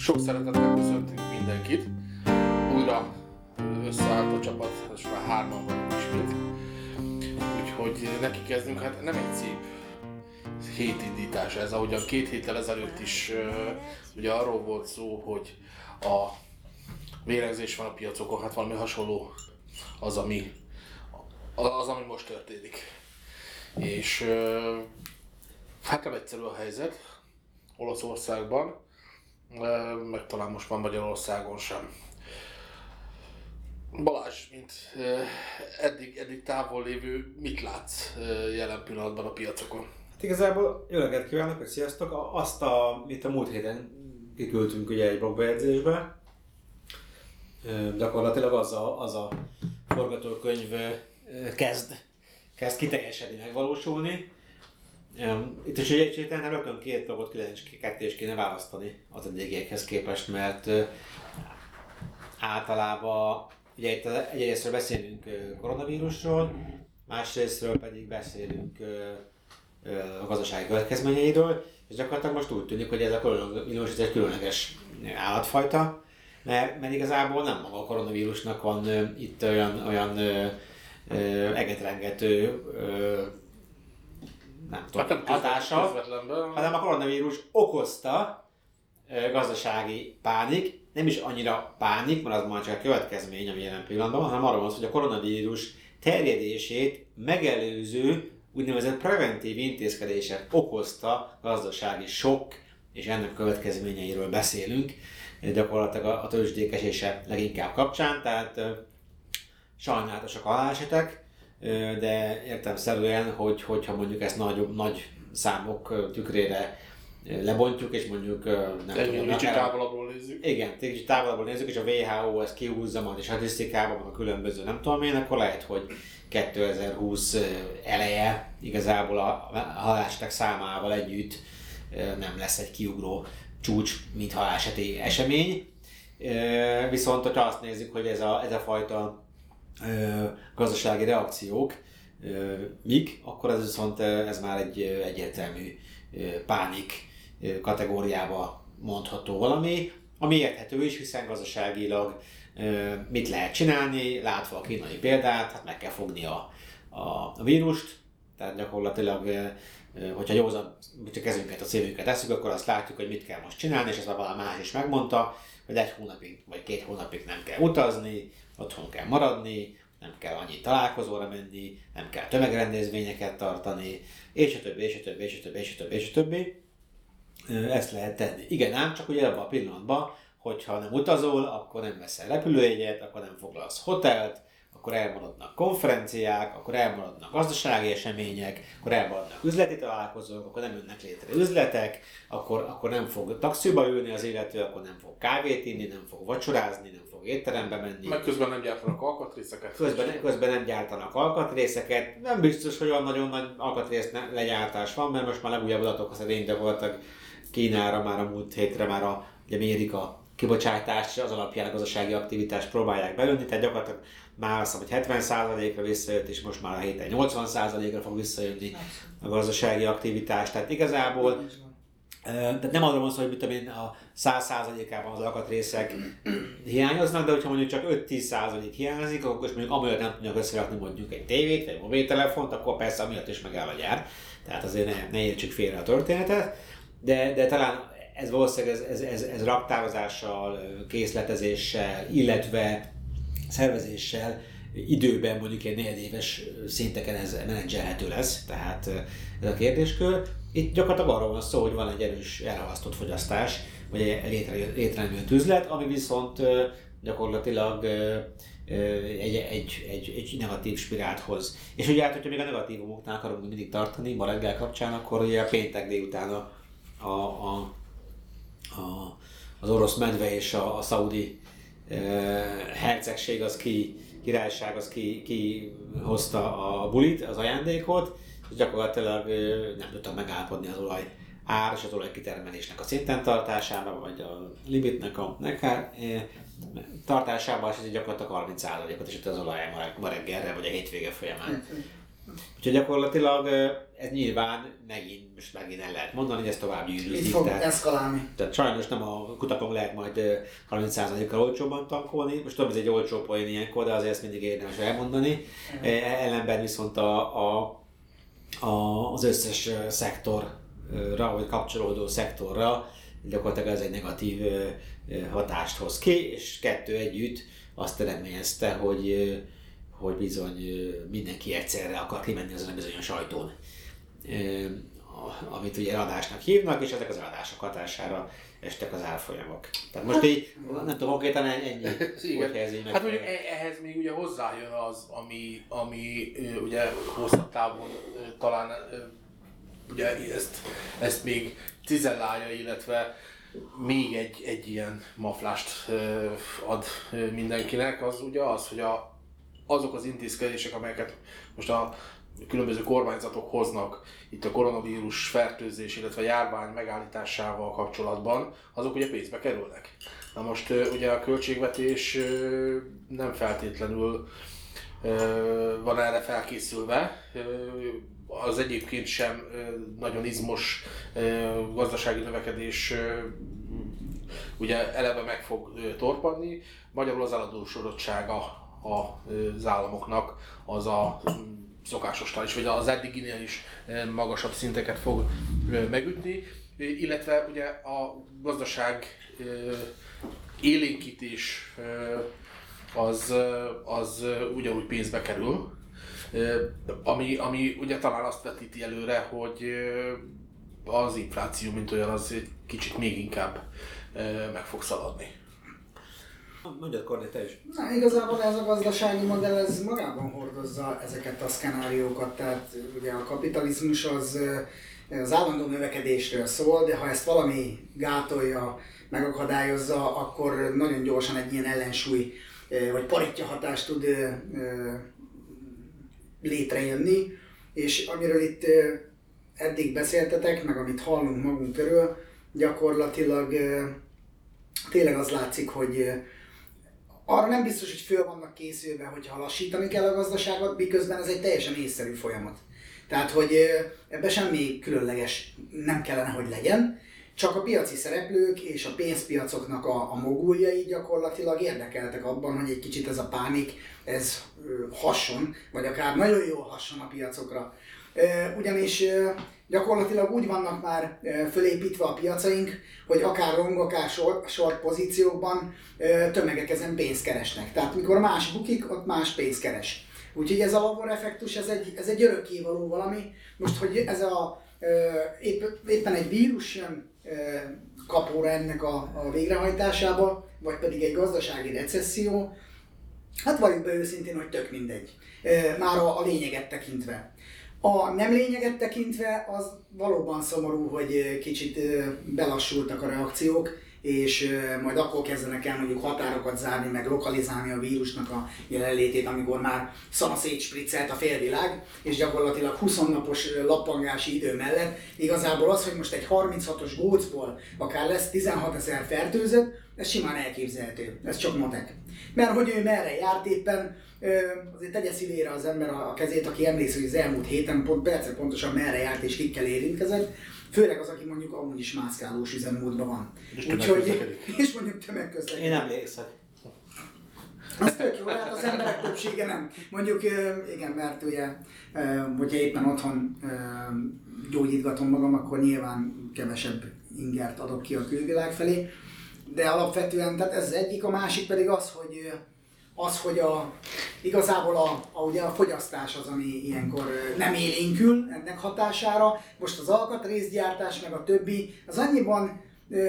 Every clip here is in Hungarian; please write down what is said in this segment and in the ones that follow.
Sok szeretettel köszöntünk mindenkit. Újra összeállt a csapat, és már hárman vagyunk ismét. Úgyhogy neki kezdünk, hát nem egy szép hétindítás ez, ahogyan két héttel ezelőtt is ugye arról volt szó, hogy a vérengzés van a piacokon, hát valami hasonló az, ami, az, ami most történik. És hát nem egyszerű a helyzet Olaszországban, meg talán most már Magyarországon sem. Balázs, mint eddig, eddig távol lévő, mit látsz jelen pillanatban a piacokon? Hát igazából jó reggelt kívánok, hogy sziasztok! Azt, a, mit a múlt héten kiküldtünk ugye egy blogbejegyzésbe, gyakorlatilag az a, az a forgatókönyv kezd, kezd kiteljesedni, megvalósulni, itt is egy héten rögtön két dolgot ketté is kéne választani az eddigiekhez képest, mert általában ugye itt egyrésztről beszélünk koronavírusról, másrésztről pedig beszélünk a gazdasági következményeiről, és gyakorlatilag most úgy tűnik, hogy ez a koronavírus ez egy különleges állatfajta, mert, mert igazából nem maga a koronavírusnak van itt olyan, olyan egetrengető nem tudom, hát nem hatása, hanem a koronavírus okozta gazdasági pánik, nem is annyira pánik, mert az már csak a következmény, ami jelen pillanatban, hanem arról van hogy a koronavírus terjedését megelőző úgynevezett preventív intézkedések okozta gazdasági sok, és ennek következményeiről beszélünk, gyakorlatilag a tőzsdék esése leginkább kapcsán, tehát sajnálatosak halálesetek, de értelmszerűen, hogy, hogyha mondjuk ezt nagy, nagy számok tükrére lebontjuk, és mondjuk nem Egy tudom, kicsit távolabbról nézzük. Igen, kicsit távolabbról nézzük, és a WHO ezt kihúzza majd a statisztikában, a különböző nem tudom én, akkor lehet, hogy 2020 eleje igazából a halástek számával együtt nem lesz egy kiugró csúcs, mint haláseti esemény. Viszont, hogyha azt nézzük, hogy ez a, ez a fajta gazdasági reakciók mik, akkor ez viszont ez már egy egyértelmű pánik kategóriába mondható valami, ami érthető is, hiszen gazdaságilag mit lehet csinálni, látva a kínai példát, hát meg kell fogni a, a, vírust, tehát gyakorlatilag, hogyha józan, hogyha kezünket, a szívünket eszük, akkor azt látjuk, hogy mit kell most csinálni, és ez már valami más is megmondta, hogy egy hónapig vagy két hónapig nem kell utazni, otthon kell maradni, nem kell annyi találkozóra menni, nem kell tömegrendezvényeket tartani, és a többi, és a többi, és a többi, és a többi, és a többi. Ezt lehet tenni. Igen, ám csak ugye abban a pillanatban, hogyha nem utazol, akkor nem veszel repülőjegyet, akkor nem foglalsz hotelt, akkor elmaradnak konferenciák, akkor elmaradnak gazdasági események, akkor elmaradnak üzleti találkozók, akkor nem jönnek létre üzletek, akkor, akkor nem fog taxiba ülni az illető, akkor nem fog kávét inni, nem fog vacsorázni, nem fog étterembe menni. Meg közben nem gyártanak alkatrészeket. Közben, közben nem gyártanak alkatrészeket. Nem biztos, hogy olyan nagyon nagy alkatrész legyártás van, mert most már legújabb adatok szerint voltak Kínára már a múlt hétre már a Amerika kibocsátás az alapján a gazdasági aktivitást próbálják belőni, tehát gyakorlatilag már azt hogy 70%-ra visszajött, és most már a héten 80%-ra fog visszajönni a gazdasági aktivitás. Tehát igazából tehát nem arról van szó, hogy mit én, a 100%-ában az alkatrészek hiányoznak, de hogyha mondjuk csak 5-10% hiányzik, akkor most mondjuk amiatt nem tudják összerakni mondjuk egy tévét, vagy egy mobiltelefont, akkor persze amiatt is megáll a gyár. Tehát azért ne, ne értsük félre a történetet. De, de talán ez valószínűleg ez, ez, ez, ez raktározással, készletezéssel, illetve szervezéssel időben mondjuk egy negyedéves szinteken ez menedzselhető lesz, tehát ez a kérdéskör. Itt gyakorlatilag arról van szó, hogy van egy erős elhalasztott fogyasztás, vagy egy létre, létrejövő üzlet, ami viszont gyakorlatilag egy, egy, egy, egy negatív spirált hoz. És ugye hát, hogyha még a negatívumoknál akarunk mindig tartani, ma reggel kapcsán, akkor ugye a péntek délután a, a, a, a, az orosz medve és a, a szaudi hercegség az ki, királyság az ki, ki hozta a bulit, az ajándékot, és gyakorlatilag nem tudtam megállapodni az olaj ár és az olaj kitermelésnek a szinten tartásában, vagy a limitnek a nekár tartásában, és ez gyakorlatilag 30%-ot is az olaj ma reggelre, vagy a hétvége folyamán. Úgyhogy gyakorlatilag ez nyilván megint, most megint el lehet mondani, hogy ez tovább Itt gyűrűzik. fog Tehát, eszkalálni. tehát sajnos nem a kutakon lehet majd ö, 30%-kal olcsóbban tankolni. Most tudom, ez egy olcsó poén ilyenkor, de azért ezt mindig érdemes elmondani. E, Ellenben viszont a, a, a, az összes szektorra, vagy kapcsolódó szektorra gyakorlatilag ez egy negatív hatást hoz ki, és kettő együtt azt eredményezte, hogy, hogy bizony mindenki egyszerre akar kimenni azon a bizonyos ajtón. Amit ugye eladásnak hívnak, és ezek az eladások hatására estek az árfolyamok. Tehát most így, nem tudom, konkrétan ennyi, Igen. hogy helyezi meg. Hát mondjuk e- ehhez még ugye hozzájön az, ami, ami ugye hosszabb távon talán ugye ezt, ezt még cizellálja, illetve még egy, egy ilyen maflást ad mindenkinek, az ugye az, hogy a, azok az intézkedések, amelyeket most a különböző kormányzatok hoznak itt a koronavírus fertőzés, illetve járvány megállításával kapcsolatban, azok ugye pénzbe kerülnek. Na most ugye a költségvetés nem feltétlenül van erre felkészülve. Az egyébként sem nagyon izmos gazdasági növekedés ugye eleve meg fog torpanni. Magyarul az eladósodottsága az államoknak az a szokásosnál is, vagy az eddiginél is magasabb szinteket fog megütni, illetve ugye a gazdaság élénkítés az, az ugyanúgy pénzbe kerül, ami, ami ugye talán azt vetíti előre, hogy az infláció, mint olyan, az kicsit még inkább meg fog szaladni. Mondjad Korné, te is. Na, igazából ez a gazdasági modell ez magában hordozza ezeket a szkenáriókat, tehát ugye a kapitalizmus az ö, az állandó növekedésről szól, de ha ezt valami gátolja, megakadályozza, akkor nagyon gyorsan egy ilyen ellensúly ö, vagy paritja hatást tud ö, létrejönni, és amiről itt eddig beszéltetek, meg amit hallunk magunk körül, gyakorlatilag tényleg az látszik, hogy arra nem biztos, hogy föl vannak készülve, hogyha lassítani kell a gazdaságot, miközben ez egy teljesen észszerű folyamat. Tehát, hogy ebbe semmi különleges nem kellene, hogy legyen, csak a piaci szereplők és a pénzpiacoknak a, a moguljai gyakorlatilag érdekeltek abban, hogy egy kicsit ez a pánik, ez ö, hasson, vagy akár nagyon jól hasson a piacokra. Ugyanis gyakorlatilag úgy vannak már fölépítve a piacaink, hogy akár long, akár short, short pozíciókban tömegek ezen pénzt keresnek. Tehát mikor más bukik, ott más pénzt keres. Úgyhogy ez a labor effektus, ez egy, ez egy örökkévaló valami. Most, hogy ez a, épp, éppen egy vírus jön kapóra ennek a, a végrehajtásába, vagy pedig egy gazdasági recesszió, hát valljuk be őszintén, hogy tök mindegy. Már a, a lényeget tekintve. A nem lényeget tekintve az valóban szomorú, hogy kicsit belassultak a reakciók, és majd akkor kezdenek el mondjuk határokat zárni, meg lokalizálni a vírusnak a jelenlétét, amikor már szana szétspriccelt a félvilág, és gyakorlatilag 20 napos lappangási idő mellett. Igazából az, hogy most egy 36-os gócból akár lesz 16 ezer fertőzött, ez simán elképzelhető, ez csak matek. Mert hogy ő merre járt éppen, azért tegye szívére az ember a kezét, aki emlékszik, hogy az elmúlt héten pont percre pontosan merre járt és kikkel érintkezett, főleg az, aki mondjuk amúgy is mászkálós üzemmódban van. És Úgyhogy, és mondjuk tömegközlekedik. Én emlékszem. Az tök jó, hát az emberek többsége nem. Mondjuk igen, mert ugye, hogyha éppen otthon gyógyítgatom magam, akkor nyilván kevesebb ingert adok ki a külvilág felé. De alapvetően, tehát ez egyik, a másik pedig az, hogy az, hogy a, igazából a, a, ugye a fogyasztás az, ami ilyenkor nem élénkül ennek hatására. Most az alkatrészgyártás meg a többi, az annyiban ö,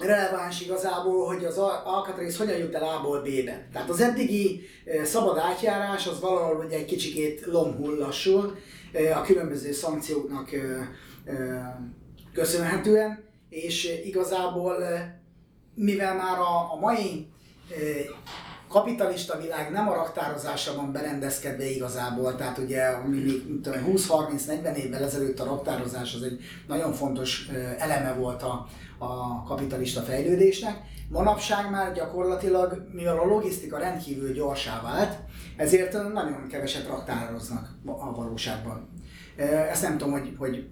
releváns igazából, hogy az al- alkatrész hogyan jut el A-ból B-be. Tehát az eddigi szabad átjárás az valahol ugye egy kicsikét lomhull lassul a különböző szankcióknak köszönhetően, és igazából mivel már a, a mai kapitalista világ nem a raktározásra van berendezkedve igazából, tehát ugye ami még 20-30-40 évvel ezelőtt a raktározás az egy nagyon fontos eleme volt a, a kapitalista fejlődésnek. Manapság már gyakorlatilag, mivel a logisztika rendkívül gyorsá vált, ezért nagyon keveset raktároznak a valóságban. Ezt nem tudom, hogy, hogy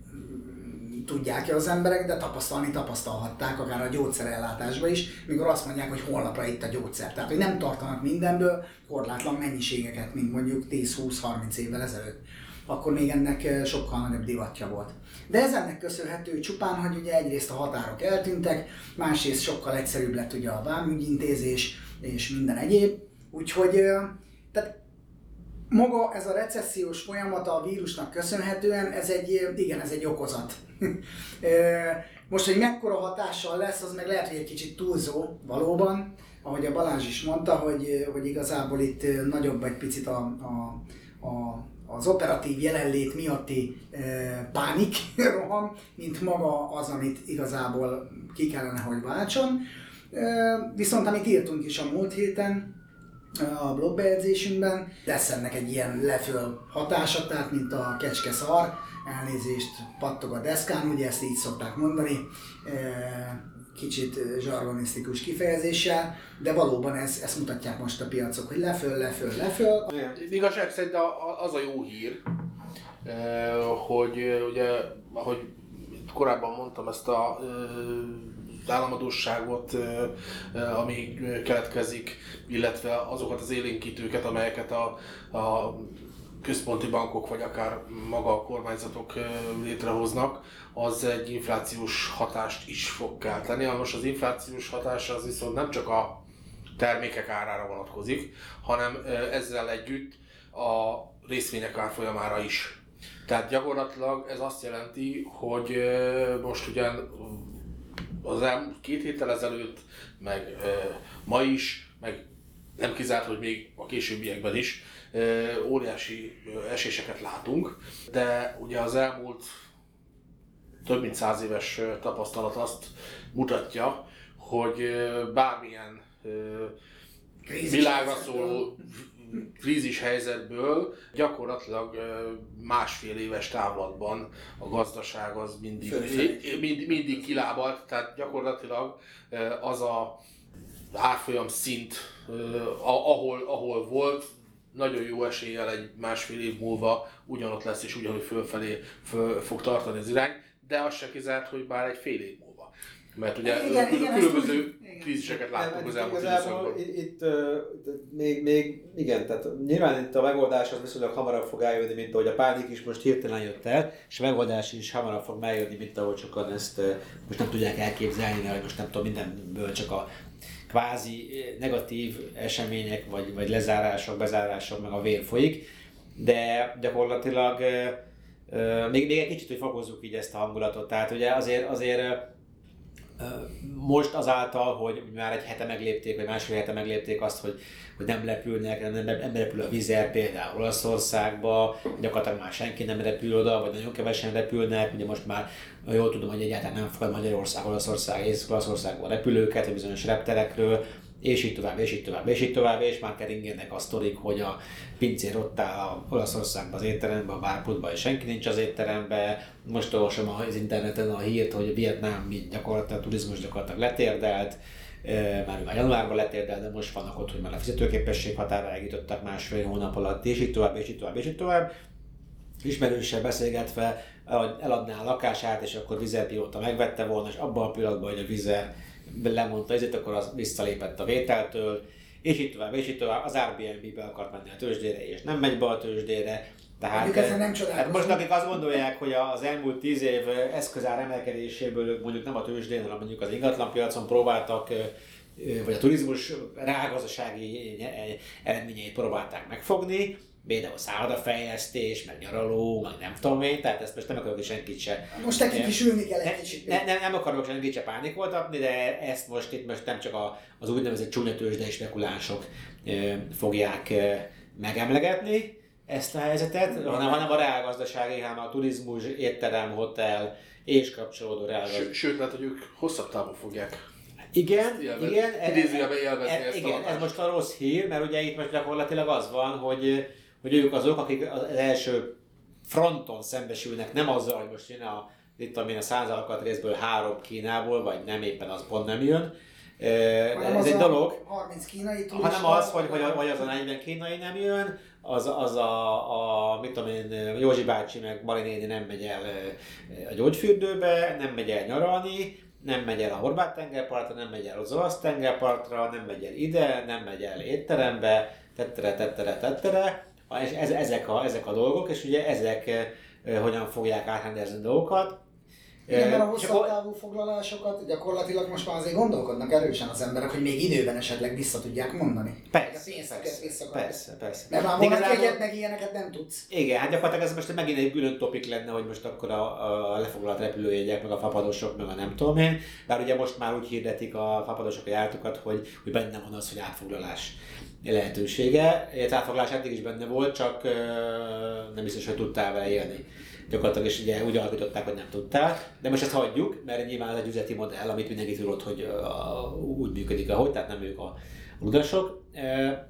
tudják-e az emberek, de tapasztalni tapasztalhatták, akár a gyógyszerellátásban is, mikor azt mondják, hogy holnapra itt a gyógyszer. Tehát, hogy nem tartanak mindenből korlátlan mennyiségeket, mint mondjuk 10-20-30 évvel ezelőtt. Akkor még ennek sokkal nagyobb divatja volt. De ez ennek köszönhető csupán, hogy ugye egyrészt a határok eltűntek, másrészt sokkal egyszerűbb lett ugye a vámügyintézés és minden egyéb. Úgyhogy tehát maga ez a recessziós folyamata a vírusnak köszönhetően, ez egy, igen, ez egy okozat. Most, hogy mekkora hatással lesz, az meg lehet, hogy egy kicsit túlzó valóban, ahogy a Balázs is mondta, hogy, hogy igazából itt nagyobb egy picit a, a, a az operatív jelenlét miatti e, pánik roham, mint maga az, amit igazából ki kellene, hogy váltson. E, viszont amit írtunk is a múlt héten, a blogbejegyzésünkben, lesz ennek egy ilyen leföl hatása, tehát mint a kecske szar, elnézést pattog a deszkán, ugye ezt így szokták mondani, kicsit zsargonisztikus kifejezéssel, de valóban ez, ezt mutatják most a piacok, hogy leföl, leföl, leföl. Igazság szerint az a jó hír, hogy ugye, ahogy korábban mondtam, ezt a államadóságot, ami keletkezik, illetve azokat az élénkítőket, amelyeket a, a központi bankok, vagy akár maga a kormányzatok létrehoznak, az egy inflációs hatást is fog kelteni. Most az inflációs hatás az viszont nem csak a termékek árára vonatkozik, hanem ezzel együtt a részvények árfolyamára is. Tehát gyakorlatilag ez azt jelenti, hogy most ugyan az elmúlt két héttel ezelőtt, meg ma is, meg nem kizárt, hogy még a későbbiekben is óriási eséseket látunk, de ugye az elmúlt több mint száz éves tapasztalat azt mutatja, hogy bármilyen világra szóló krízis helyzetből gyakorlatilag másfél éves távlatban a gazdaság az mindig, mind, mindig kilábalt, tehát gyakorlatilag az a árfolyam szint, ahol, ahol volt, nagyon jó eséllyel egy másfél év múlva ugyanott lesz és ugyanúgy fölfelé föl fog tartani az irány, de az se kizárt, hogy bár egy fél év. Mert ugye igen, igen, különböző igen. kríziseket láttunk az elmúlt időszakban. Itt, itt még, még, igen, tehát nyilván itt a megoldás az viszonylag hamarabb fog eljönni, mint ahogy a pánik is most hirtelen jött el, és a megoldás is hamarabb fog eljönni, mint ahogy sokan ezt most nem tudják elképzelni, mert most nem tudom, mindenből csak a kvázi negatív események, vagy, vagy lezárások, bezárások, meg a vér folyik, de gyakorlatilag még, még egy kicsit, hogy fokozzuk így ezt a hangulatot. Tehát ugye azért, azért most azáltal, hogy már egy hete meglépték, vagy másfél hete meglépték azt, hogy, hogy nem repülnek, nem, nem, nem repül a vizer például Olaszországba, gyakorlatilag már senki nem repül oda, vagy nagyon kevesen repülnek, ugye most már jól tudom, hogy egyáltalán nem fogad Magyarország, Olaszország, Észak-Olaszországban repülőket, vagy bizonyos repterekről, és így tovább, és így tovább, és így tovább, és már keringenek a sztorik, hogy a pincér ott áll a Olaszországban az étteremben, a bárputban, és senki nincs az étteremben. Most olvasom az interneten a hírt, hogy Vietnám mint gyakorlatilag a turizmus gyakorlatilag letérdelt, már már januárban letérdelt, de most vannak ott, hogy már a fizetőképesség határa jutottak másfél hónap alatt, és így tovább, és így tovább, és így tovább. Ismerőssel beszélgetve eladná a lakását, és akkor Vizerpióta megvette volna, és abban a pillanatban, hogy a Vizer lemondta ezért, akkor az visszalépett a vételtől, és itt tovább, és itt tovább, az Airbnb-be akart menni a tőzsdére, és nem megy be a tőzsdére. Tehát, nem hát most akik azt gondolják, hogy az elmúlt tíz év eszközár emelkedéséből mondjuk nem a tőzsdén, hanem mondjuk az ingatlanpiacon próbáltak vagy a turizmus rágazdasági eredményeit próbálták megfogni, például szállodafejlesztés, meg nyaraló, meg nem tudom én, tehát ezt most nem akarok senkit se... Most nekik is ülni kell egy kicsit. Ne, ne, nem akarok senkit se pánikoltatni, de ezt most itt most nem csak a, az úgynevezett csúnya tőzsdei spekulánsok e, fogják e, megemlegetni ezt a helyzetet, hanem, hanem a reálgazdasági, hanem a turizmus, étterem, hotel és kapcsolódó reálgazdaság. Sőt, mert hogy ők hosszabb távon fogják Igen, élvez- igen, idézőjelben élvezni e- ezt a igen, ez most a rossz hír, mert ugye itt most gyakorlatilag az van, hogy, hogy ők azok, akik az első fronton szembesülnek, nem azzal, hogy most jön a, itt a száz alkatrészből három Kínából, vagy nem éppen az pont nem jön. Hanem Ez egy dolog, 30 kínai turista. hanem az, hogy, hogy, hogy az a 40 kínai nem jön, az, az a, a, mit tudom én, Józsi bácsi meg Mari néni nem megy el a gyógyfürdőbe, nem megy el nyaralni, nem megy el a Horváth tengerpartra, nem megy el az olasz tengerpartra, nem megy el ide, nem megy el étterembe, tettere, tettere, tettere, ez, ezek, a, ezek a dolgok, és ugye ezek eh, hogyan fogják átrendezni dolgokat. Igen, mert a hosszabb távú foglalásokat gyakorlatilag most már azért gondolkodnak erősen az emberek, hogy még időben esetleg vissza tudják mondani. Persze, persze, persze, persze. Mert már igazából- egyet, meg ilyeneket nem tudsz. Igen, hát gyakorlatilag ez most megint egy külön topik lenne, hogy most akkor a, a lefoglalt repülőjegyek, meg a fapadosok, meg a nem tudom én. Bár ugye most már úgy hirdetik a fapadosok a járatokat, hogy, hogy benne van az, hogy átfoglalás lehetősége. Átfoglalás eddig is benne volt, csak nem biztos, hogy tudtál vele élni. Gyakorlatilag is ugye úgy alakították, hogy nem tudtál, de most ezt hagyjuk, mert nyilván ez egy üzleti modell, amit mindenki tudott, hogy ö, úgy működik, ahogy, tehát nem ők a ludasok.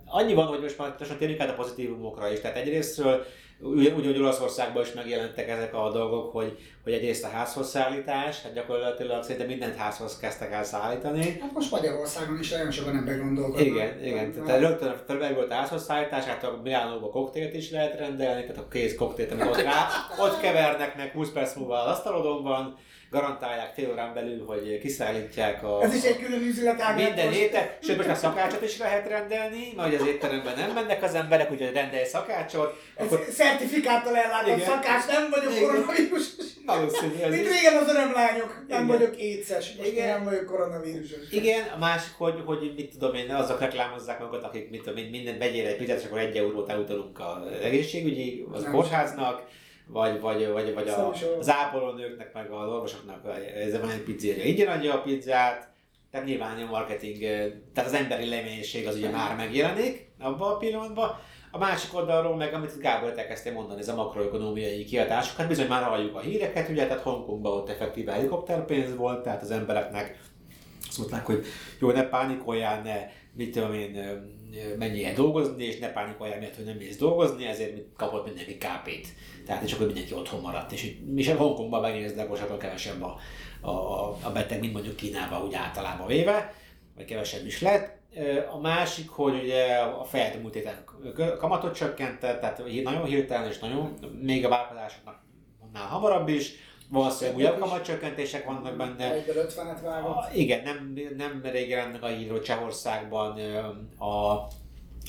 Annyi van, hogy most már térjünk át a pozitívumokra is. Tehát egyrésztről úgy, úgy, hogy Olaszországban is megjelentek ezek a dolgok, hogy, hogy egyrészt a házhoz szállítás, hát gyakorlatilag szinte mindent házhoz kezdtek el szállítani. Hát most Magyarországon is nagyon sokan ebben gondolkodnak. Igen, igen. Tehát rögtön fel volt a házhoz szállítás, hát a Milánóban koktélt is lehet rendelni, tehát a kész koktélt, amit ott, rá, ott kevernek meg 20 perc múlva az asztalodon van, garantálják fél órán belül, hogy kiszállítják a... Ez is egy külön üzletág. Minden héten, sőt most már szakácsot is lehet rendelni, mert hogy az étteremben nem mennek az emberek, úgyhogy rendelj szakácsot, akkor Ez szertifikáttal ellátott Igen. szakács, nem vagyok Igen. koronavírusos. valószínű Mint régen az örömlányok, nem Igen. vagyok éces, most Igen. nem vagyok koronavírusos. Igen, a másik, hogy, hogy mit tudom én, azok reklámozzák magukat, akik mit tudom én, minden vegyél egy pizzát, és akkor egy eurót elutalunk az egészségügyi, az kórháznak, vagy, vagy, vagy, vagy a, az ápolónőknek, meg az orvosoknak, ez van egy pizzéria, ingyen adja a pizzát, tehát nyilván a marketing, eh, tehát az emberi leménység az ugye már megjelenik abban a pillanatban. A másik oldalról meg, amit Gábor te kezdtél mondani, ez a makroökonomiai kiadások, hát bizony már halljuk a híreket, ugye, tehát Hongkongban ott effektíve helikopterpénz volt, tehát az embereknek azt mondták, hogy jó, ne pánikoljál, ne, mit tudom én, menjél dolgozni, és ne pánikoljál miatt, hogy nem mész dolgozni, ezért kapott mindenki KP-t. Tehát és akkor mindenki otthon maradt. És, itt- és Hongkongban megnézd, gyorsan kevesebb a, a, a beteg, mint mondjuk Kínában úgy általában véve, vagy kevesebb is lett. A másik, hogy ugye a Fed múlt héten kamatot csökkentett, tehát nagyon hirtelen és nagyon, még a vállalkozásoknak annál hamarabb is, valószínűleg újabb kamatcsökkentések vannak benne. Egyből 50-et vágott. Igen, nem, nem rég jelent meg a hír, hogy Csehországban a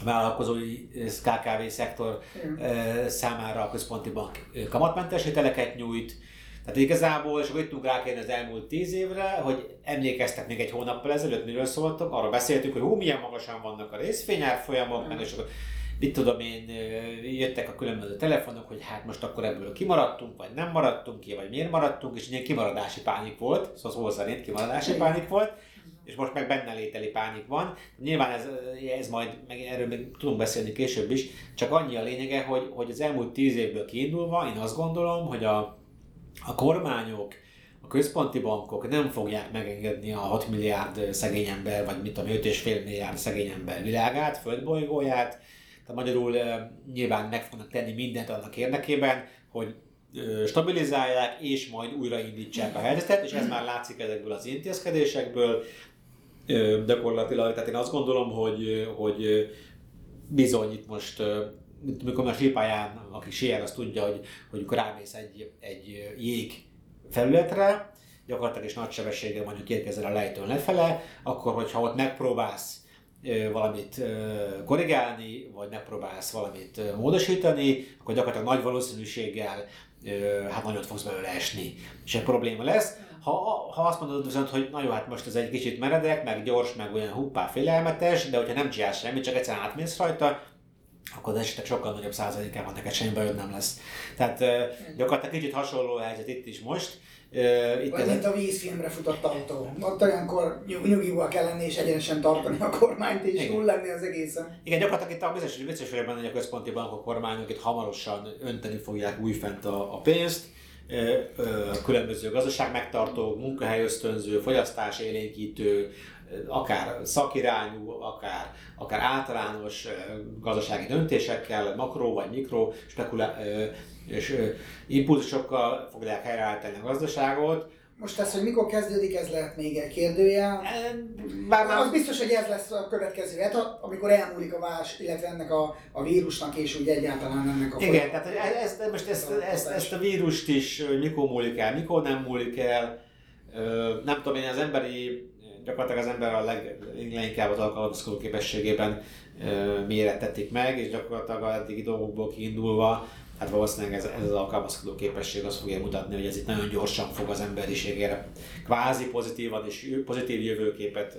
vállalkozói KKV szektor Igen. számára a központi bank kamatmentes hiteleket nyújt. Tehát igazából, és akkor itt tudunk rákérni az elmúlt tíz évre, hogy emlékeztek még egy hónappal ezelőtt, miről szóltok, arra beszéltünk, hogy hú, milyen magasan vannak a részvényárfolyamok, meg és akkor mit tudom én, jöttek a különböző telefonok, hogy hát most akkor ebből kimaradtunk, vagy nem maradtunk ki, vagy miért maradtunk, és ilyen kimaradási pánik volt, szóval szó szerint kimaradási pánik volt, és most meg benne lételi pánik van. Nyilván ez, ez majd, meg erről még tudunk beszélni később is, csak annyi a lényege, hogy, hogy az elmúlt tíz évből kiindulva én azt gondolom, hogy a, a kormányok, a központi bankok nem fogják megengedni a 6 milliárd szegény ember, vagy mit tudom, 5,5 milliárd szegény ember világát, földbolygóját. Tehát magyarul nyilván meg fognak tenni mindent annak érdekében, hogy stabilizálják és majd újraindítsák a helyzetet, és ez már látszik ezekből az intézkedésekből. Gyakorlatilag, tehát én azt gondolom, hogy, hogy bizony itt most, amikor a sípályán, aki síel, az tudja, hogy, hogy amikor rámész egy, egy jég felületre, gyakorlatilag is nagy sebességgel mondjuk érkezel a lejtőn lefele, akkor hogyha ott megpróbálsz valamit korrigálni, vagy megpróbálsz valamit módosítani, akkor gyakorlatilag nagy valószínűséggel hát nagyot fogsz belőle esni, és egy probléma lesz. Ha, ha azt mondod viszont, hogy na hát most ez egy kicsit meredek, meg gyors, meg olyan huppá félelmetes, de hogyha nem csinálsz semmit, csak egyszerűen átmész rajta, akkor az esetek sokkal nagyobb százalékában neked semmi bajod nem lesz. Tehát ö, gyakorlatilag kicsit hasonló helyzet itt is most. Itt Vagy mint a vízfilmre futott autó. Ott olyankor nyug- nyugival kell lenni és egyenesen tartani a kormányt és túl lenni az egészen. Igen, gyakorlatilag itt a biztos, biztos vagyok benne, hogy a központi bankok kormányok itt hamarosan önteni fogják újfent a, a pénzt. Ö, ö, Különböző gazdaság megtartó, munkahely ösztönző, fogyasztás élénkítő akár szakirányú, akár, akár általános gazdasági döntésekkel, makro vagy mikro spekulá- és impulzusokkal fogják helyreállítani a gazdaságot, most ez, hogy mikor kezdődik, ez lehet még egy kérdőjel. Bár már az biztos, hogy ez lesz a következő hát, amikor elmúlik a vás, illetve ennek a, a vírusnak, és úgy egyáltalán ennek a Igen, tehát ezt, most ezt, ezt, ezt, a vírust is mikor múlik el, mikor nem múlik el, nem tudom én, az emberi, gyakorlatilag az ember a leg, leginkább az alkalmazkodó képességében mérettetik meg, és gyakorlatilag a eddigi dolgokból kiindulva hát valószínűleg ez, ez az alkalmazkodó képesség az fogja mutatni, hogy ez itt nagyon gyorsan fog az emberiségére kvázi pozitívan és pozitív jövőképet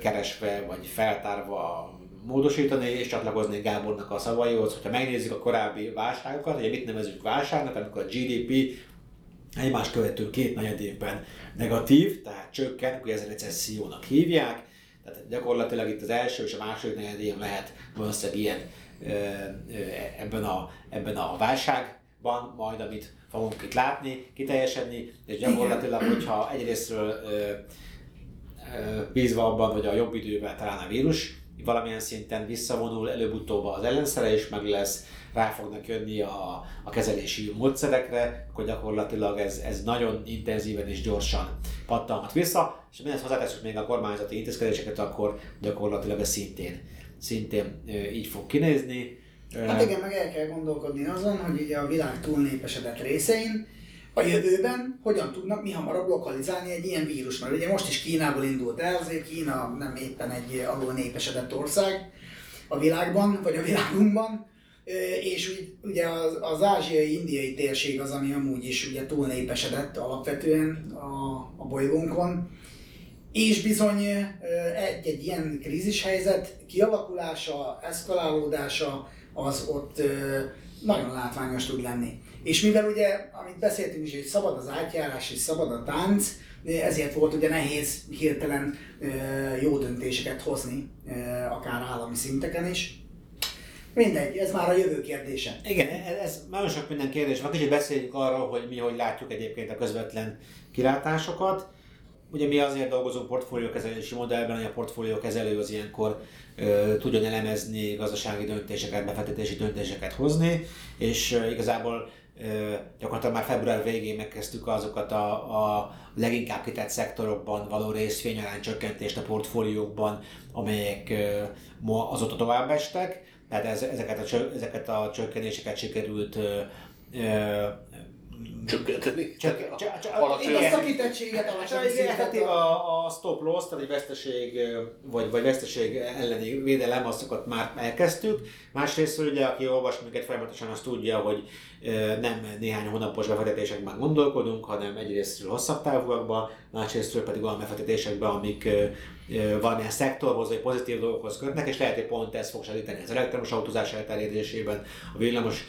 keresve vagy feltárva módosítani és csatlakozni Gábornak a szavaihoz, hogyha megnézzük a korábbi válságokat, ugye mit nevezünk válságnak, amikor a GDP egymás követő két negyed évben negatív, tehát csökken, akkor ez a recessziónak hívják, tehát gyakorlatilag itt az első és a második negyed év lehet valószínűleg ilyen ebben a, ebben a válságban, majd amit fogunk itt látni, kiteljesedni, és gyakorlatilag, hogyha egyrésztről bízva abban, hogy a jobb idővel talán a vírus valamilyen szinten visszavonul, előbb-utóbb az ellenszere is meg lesz, rá fognak jönni a, a kezelési módszerekre, akkor gyakorlatilag ez, ez nagyon intenzíven és gyorsan pattanhat vissza, és mindez hozzáteszünk még a kormányzati intézkedéseket, akkor gyakorlatilag ez szintén szintén így fog kinézni. Hát igen, meg el kell gondolkodni azon, hogy ugye a világ túlnépesedett részein a jövőben hogyan tudnak mi hamarabb lokalizálni egy ilyen vírus. Mert ugye most is Kínából indult el, azért Kína nem éppen egy alul népesedett ország a világban, vagy a világunkban, és ugye az, az ázsiai-indiai térség az, ami amúgy is ugye túlnépesedett alapvetően a, a bolygónkon, és bizony egy-egy ilyen krízishelyzet kialakulása, eszkalálódása az ott nagyon látványos tud lenni. És mivel ugye, amit beszéltünk is, hogy szabad az átjárás és szabad a tánc, ezért volt ugye nehéz hirtelen jó döntéseket hozni, akár állami szinteken is. Mindegy, ez már a jövő kérdése. Igen, ez nagyon sok minden kérdés van. Kicsit beszéljünk arról, hogy mi hogy látjuk egyébként a közvetlen kilátásokat. Ugye mi azért dolgozunk portfóliókezelési modellben, hogy a portfóliókezelő az ilyenkor ö, tudjon elemezni gazdasági döntéseket, befektetési döntéseket hozni, és ö, igazából gyakorlatilag már február végén megkezdtük azokat a, a leginkább kitett szektorokban való részvényarány csökkentést a portfóliókban, amelyek ma azóta tovább estek. Tehát ez, ezeket, a, ezeket a csökkenéseket sikerült csökkenteni. Csak, csak, csak, a szakítettséget alacsony a, a stop loss, tehát egy veszteség, vagy, vagy veszteség elleni védelem, azokat már elkezdtük. Másrészt ugye, aki olvas minket folyamatosan, azt tudja, hogy nem néhány hónapos befektetésekben gondolkodunk, hanem egyrésztről hosszabb távúakban, másrésztről pedig olyan befektetésekben, amik valamilyen szektorhoz vagy pozitív dolgokhoz kötnek, és lehet, hogy pont ez fog segíteni az elektromos autózás elterjedésében, a villamos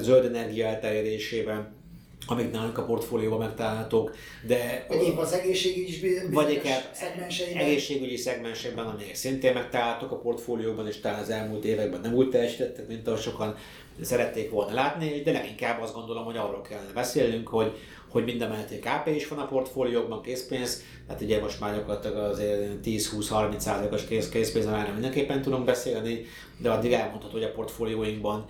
zöld energia elterjedésében, amik nálunk a portfólióban megtalálhatók, de... Vagy épp az egészségügyi vagy szegmenseiben. egészségügyi szegmensében, amelyek szintén megtalálhatók a portfólióban, és talán az elmúlt években nem úgy teljesítettek, mint ahogy sokan szerették volna látni, de leginkább azt gondolom, hogy arról kellene beszélnünk, hogy, hogy minden mellett KP is van a portfóliókban, készpénz, tehát ugye most már gyakorlatilag azért 10-20-30%-os kész, készpénz arányra mindenképpen tudunk beszélni, de addig elmondható, hogy a portfólióinkban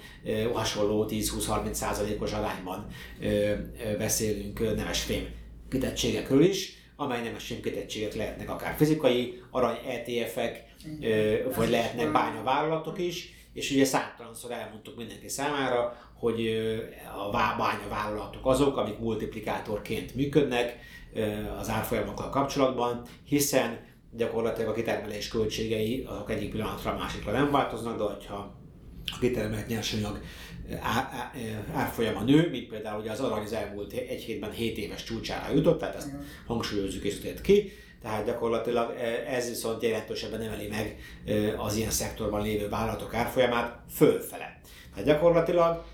hasonló 10-20-30%-os arányban e, beszélünk nemes fém kitettségekről is, amely nemes fém kitettségek lehetnek akár fizikai arany ETF-ek, vagy lehetnek bányavállalatok is, és ugye számtalanszor elmondtuk mindenki számára, hogy a bányavállalatok azok, amik multiplikátorként működnek az árfolyamokkal kapcsolatban, hiszen gyakorlatilag a kitermelés költségei azok egyik pillanatra a másikra nem változnak, de hogyha a kitermelt nyersanyag árfolyama nő, mint például ugye az arany az elmúlt egy hétben 7 éves csúcsára jutott, tehát ezt hangsúlyozzuk és ki, tehát gyakorlatilag ez viszont jelentősebben emeli meg az ilyen szektorban lévő vállalatok árfolyamát fölfele. Tehát gyakorlatilag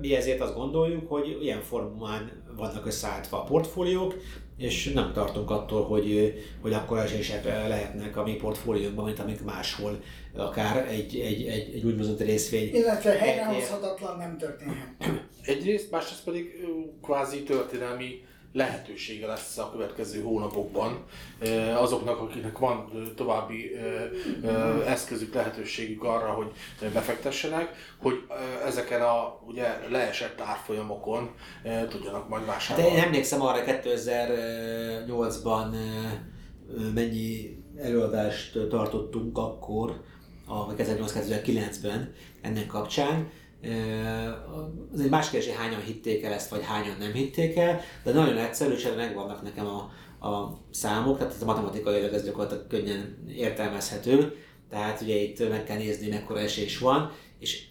mi ezért azt gondoljuk, hogy ilyen formán vannak összeállítva a portfóliók, és nem tartunk attól, hogy, hogy akkor esések lehetnek a mi portfóliónkban, mint amik máshol, akár egy, egy, egy, egy úgynevezett részvény. Illetve helyrehozhatatlan nem történhet. Egyrészt, másrészt pedig kvázi történelmi lehetősége lesz a következő hónapokban azoknak, akiknek van további eszközük, lehetőségük arra, hogy befektessenek, hogy ezeken a ugye leesett árfolyamokon tudjanak majd vásárolni. De én emlékszem arra 2008-ban mennyi előadást tartottunk akkor, a 2008-2009-ben ennek kapcsán, az egy más kérdés, hogy hányan hitték el ezt, vagy hányan nem hitték el, de nagyon egyszerű, és megvannak nekem a, a számok, tehát ez a matematikai ez gyakorlatilag könnyen értelmezhető, tehát ugye itt meg kell nézni, mekkora esés van, és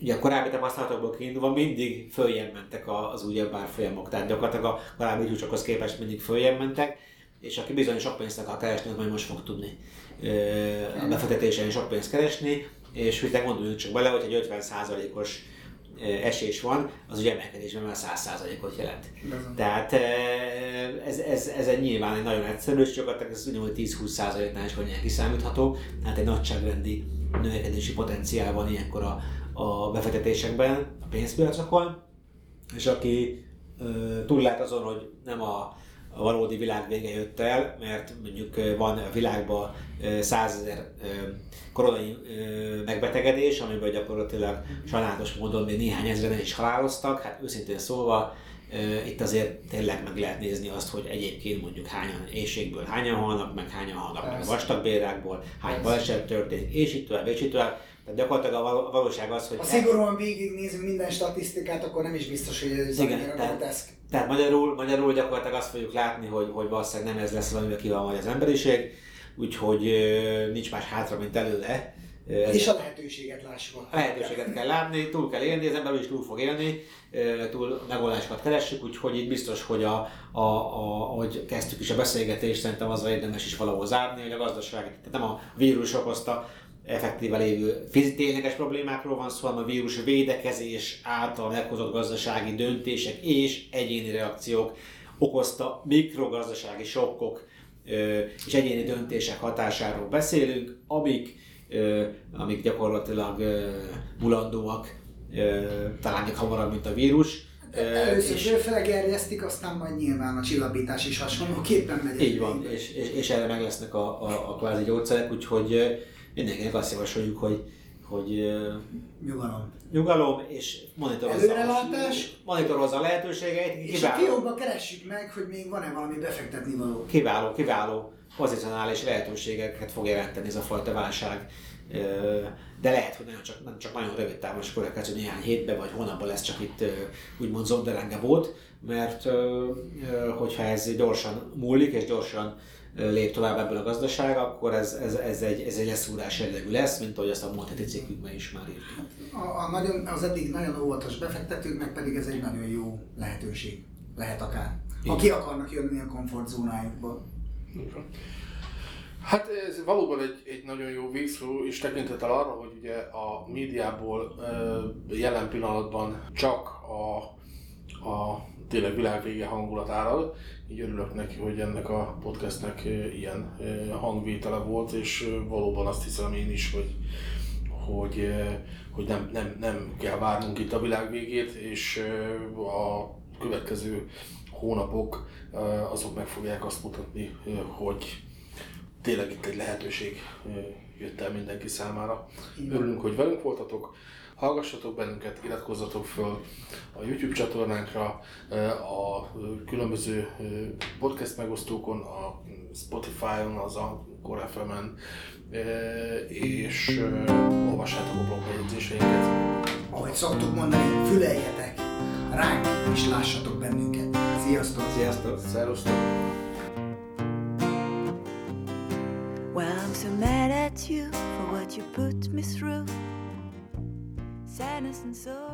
ugye a korábbi tapasztalatokból kiindulva mindig följebb mentek az újabb árfolyamok, tehát gyakorlatilag a korábbi csúcsokhoz képest mindig följebb mentek, és aki bizony sok pénzt akar keresni, az majd most fog tudni a befektetésen sok pénzt keresni, és hogy te gondoljunk csak bele, hogy egy 50%-os esés van, az ugye emelkedésben már 100%-ot jelent. Tehát ez, ez, ez egy nyilván egy nagyon egyszerű, és gyakorlatilag ez ugyanúgy 10-20%-nál is könnyen kiszámítható, tehát egy nagyságrendi növekedési potenciál van ilyenkor a, a befektetésekben, a pénzpiacokon, és aki túllát azon, hogy nem a a valódi világ vége jött el, mert mondjuk van a világban százezer koronai megbetegedés, amiből gyakorlatilag sajnálatos módon még néhány ezeren is haláloztak. Hát őszintén szólva, itt azért tényleg meg lehet nézni azt, hogy egyébként mondjuk hányan éjségből hányan halnak, meg hányan halnak meg vastagbérákból, hány baleset történik, és itt tovább, és itt tovább. Tehát gyakorlatilag a valóság az, hogy... Ha szigorúan végignézünk minden statisztikát, akkor nem is biztos, hogy ez igen, annyira tehát, tehát magyarul, magyarul gyakorlatilag azt fogjuk látni, hogy, hogy valószínűleg nem ez lesz, amivel kíván majd az emberiség, úgyhogy nincs más hátra, mint előle. Ez és a lehetőséget lássuk. A lehetőséget kell látni, túl kell élni, az ember is túl fog élni, túl megoldásokat keressük, úgyhogy itt biztos, hogy a, a, a, ahogy kezdtük is a beszélgetést, szerintem az érdemes is valahol zárni, hogy a gazdaság, tehát nem a vírus okozta effektíve lévő tényleges problémákról van szó, hanem a vírus védekezés által meghozott gazdasági döntések és egyéni reakciók okozta mikrogazdasági sokkok és egyéni döntések hatásáról beszélünk, amik, amik gyakorlatilag mulandóak, talán még hamarabb, mint a vírus. Először és felgerjesztik, aztán majd nyilván a csillapítás is hasonlóképpen megy. Így van, és, és, és erre meg lesznek a, a, a kvázi gyógyszerek, úgyhogy mindenkinek azt javasoljuk, hogy, hogy nyugalom. nyugalom és monitorozza, Előrelátás. monitorozza a lehetőségeit. És kiváló, a fiókba keressük meg, hogy még van-e valami befektetni való. Kiváló, kiváló pozicionális lehetőségeket fog jelenteni ez a fajta válság. De lehet, hogy nagyon csak, nem csak nagyon rövid távos következő néhány hétben vagy hónapban lesz csak itt úgymond zonderenge volt, mert hogyha ez gyorsan múlik és gyorsan lép tovább ebből a gazdaság, akkor ez, ez, ez, egy, ez egy leszúrás jellegű lesz, mint ahogy azt a múlt heti cikkünkben is már írtuk. A, a nagyon, az eddig nagyon óvatos befektetőknek pedig ez egy nagyon jó lehetőség. Lehet akár. Ha ki akarnak jönni a komfortzónájukból. Hát ez valóban egy, egy nagyon jó végszó, és tekintettel arra, hogy ugye a médiából jelen pillanatban csak a, a tényleg világvége hangulat árad, így örülök neki, hogy ennek a podcastnek ilyen hangvétele volt, és valóban azt hiszem én is, hogy, hogy, hogy nem, nem, nem kell várnunk itt a világ végét, és a következő hónapok azok meg fogják azt mutatni, hogy tényleg itt egy lehetőség jött el mindenki számára. Örülünk, hogy velünk voltatok hallgassatok bennünket, iratkozzatok föl a YouTube csatornánkra, a különböző podcast megosztókon, a Spotify-on, az a FM-en, és olvassátok a blog bejegyzéseinket. Ahogy szoktuk mondani, füleljetek ránk, és lássatok bennünket. Sziasztok! Sziasztok! Szerusztok! Well, I'm so mad at you for what you put me through. Sadness and so